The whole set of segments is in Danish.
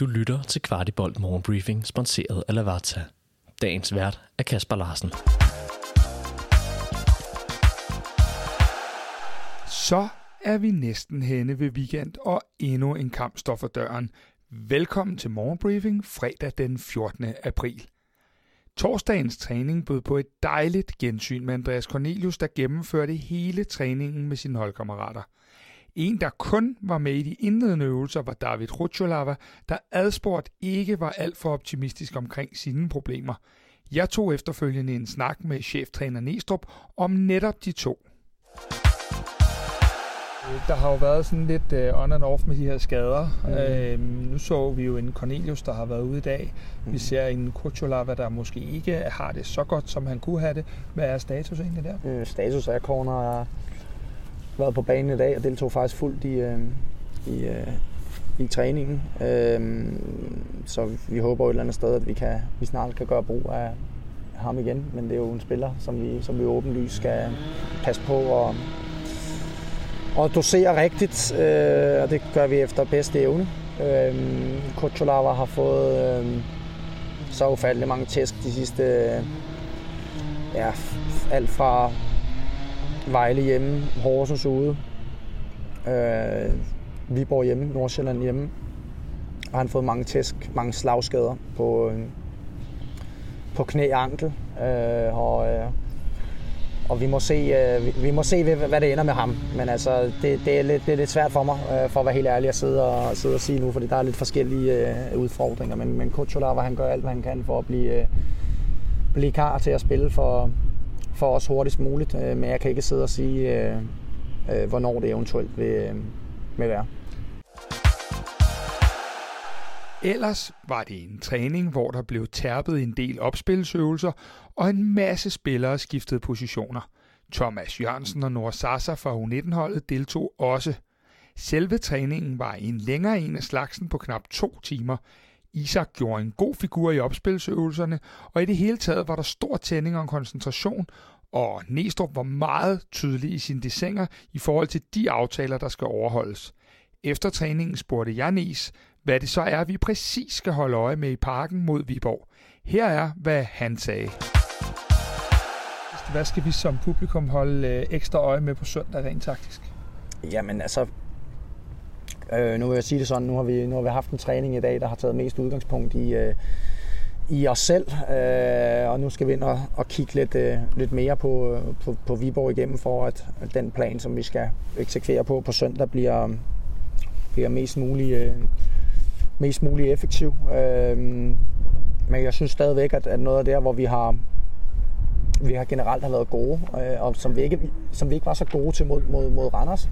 Du lytter til Kvartibolt Morgenbriefing, sponsoreret af Lavazza. Dagens vært er Kasper Larsen. Så er vi næsten henne ved weekend, og endnu en kamp står for døren. Velkommen til Morgenbriefing fredag den 14. april. Torsdagens træning bød på et dejligt gensyn med Andreas Cornelius, der gennemførte hele træningen med sine holdkammerater – en, der kun var med i de indledende øvelser, var David Rucholava, der adspurgt ikke var alt for optimistisk omkring sine problemer. Jeg tog efterfølgende en snak med cheftræner Nestrup om netop de to. Der har jo været sådan lidt uh, on and off med de her skader. Mm. Uh, nu så vi jo en Cornelius, der har været ude i dag. Vi mm. ser en Kucholava, der måske ikke har det så godt, som han kunne have det. Hvad er status egentlig der? Uh, status er, corner er været på banen i dag og deltog faktisk fuldt i, øh, i, øh, i træningen. Øh, så vi håber jo et eller andet sted, at vi, kan, vi snart kan gøre brug af ham igen. Men det er jo en spiller, som vi, som vi åbenlyst skal passe på og, og dosere rigtigt. Øh, og det gør vi efter bedste evne. Øh, Kutsulava har fået øh, så ufattelig mange tæsk de sidste... Øh, ja, alt fra Vejle hjemme, Horsens ude, øh, Viborg hjemme, Nordsjælland hjemme. Og han har fået mange tæsk, mange slagskader på, øh, på knæ og ankel. Øh, og, øh, og vi må se, øh, vi, vi må se hvad det ender med ham. Men altså, det, det, er, lidt, det er lidt svært for mig, øh, for at være helt ærlig, at sidde og, sidde og sige nu, fordi der er lidt forskellige øh, udfordringer. Men, men Kucholar, han gør alt, hvad han kan for at blive, øh, blive klar til at spille for, for os hurtigst muligt, øh, men jeg kan ikke sidde og sige, øh, øh, hvornår det eventuelt vil, øh, vil være. Ellers var det en træning, hvor der blev tærpet en del opspilsøvelser, og en masse spillere skiftede positioner. Thomas Jørgensen og Nora Sasa fra U19-holdet deltog også. Selve træningen var en længere en af slagsen på knap to timer, Isak gjorde en god figur i opspilsøvelserne, og i det hele taget var der stor tænding og koncentration, og Næstrup var meget tydelig i sine desinger i forhold til de aftaler, der skal overholdes. Efter træningen spurgte jeg Nes, hvad det så er, vi præcis skal holde øje med i parken mod Viborg. Her er, hvad han sagde. Hvad skal vi som publikum holde øh, ekstra øje med på søndag rent taktisk? Jamen altså, Øh, nu vil jeg sige det sådan, nu har, vi, nu har vi haft en træning i dag, der har taget mest udgangspunkt i, øh, i os selv, øh, og nu skal vi ind og, og kigge lidt, øh, lidt mere på, øh, på, på Viborg igennem, for at, den plan, som vi skal eksekvere på på søndag, bliver, bliver mest muligt øh, mest mulig effektiv. Øh, men jeg synes stadigvæk, at, at noget af det, hvor vi har, vi har generelt har været gode, øh, og som vi, ikke, som vi ikke var så gode til mod, mod, mod Randers,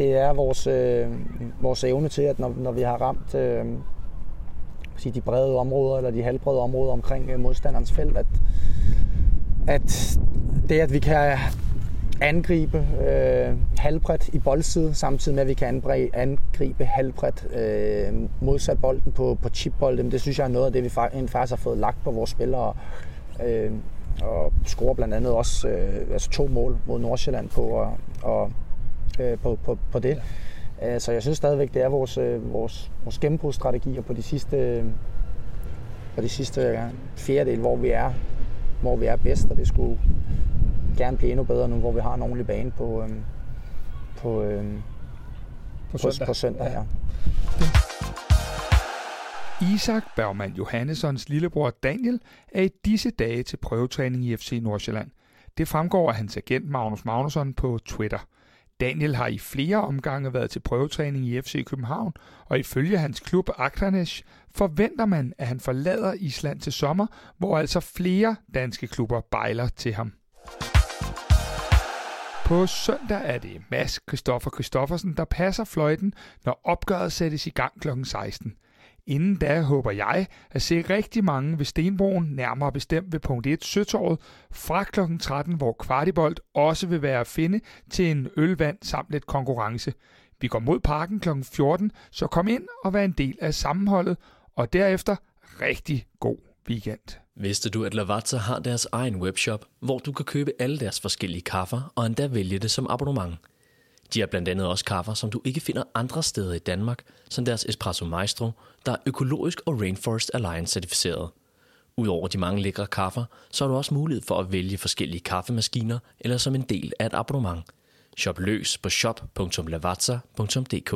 det er vores, øh, vores evne til, at når, når vi har ramt øh, sige, de brede områder, eller de halvbrede områder omkring øh, modstanderens felt, at, at det, at vi kan angribe øh, halvbredt i boldside, samtidig med, at vi kan angribe halvbredt øh, modsat bolden på, på chipbolden. Det synes jeg er noget af det, vi faktisk har fået lagt på vores spillere. Øh, og score blandt andet også øh, altså to mål mod Nordsjælland på at og øh, på, på, på det. Ja. Øh, så jeg synes stadigvæk, det er vores, øh, vores, vores gennembrudsstrategier på de sidste, på de sidste ja, fjerdedel, hvor vi er hvor vi er bedst, og det skulle gerne blive endnu bedre nu, hvor vi har en ordentlig bane på, øhm, på, øhm, på, søndag. på søndag. Ja. ja. Isak Bergman Johannessons lillebror Daniel er i disse dage til prøvetræning i FC Nordsjælland. Det fremgår af hans agent Magnus Magnusson på Twitter – Daniel har i flere omgange været til prøvetræning i FC København, og ifølge hans klub Akranes forventer man, at han forlader Island til sommer, hvor altså flere danske klubber bejler til ham. På søndag er det Mads Christoffer Christoffersen, der passer fløjten, når opgøret sættes i gang kl. 16. Inden da håber jeg at se rigtig mange ved Stenbroen, nærmere bestemt ved punkt 1 Søtorvet, fra kl. 13, hvor Kvartibolt også vil være at finde til en ølvand samt lidt konkurrence. Vi går mod parken kl. 14, så kom ind og vær en del af sammenholdet, og derefter rigtig god weekend. Vidste du, at Lavazza har deres egen webshop, hvor du kan købe alle deres forskellige kaffer og endda vælge det som abonnement? De har blandt andet også kaffer, som du ikke finder andre steder i Danmark, som deres Espresso Maestro, der er økologisk og Rainforest Alliance certificeret. Udover de mange lækre kaffer, så har du også mulighed for at vælge forskellige kaffemaskiner eller som en del af et abonnement. Shop løs på shop.lavazza.dk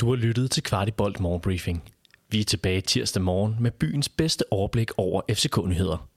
Du har lyttet til Kvartibolt Morgenbriefing. Vi er tilbage tirsdag morgen med byens bedste overblik over FCK-nyheder.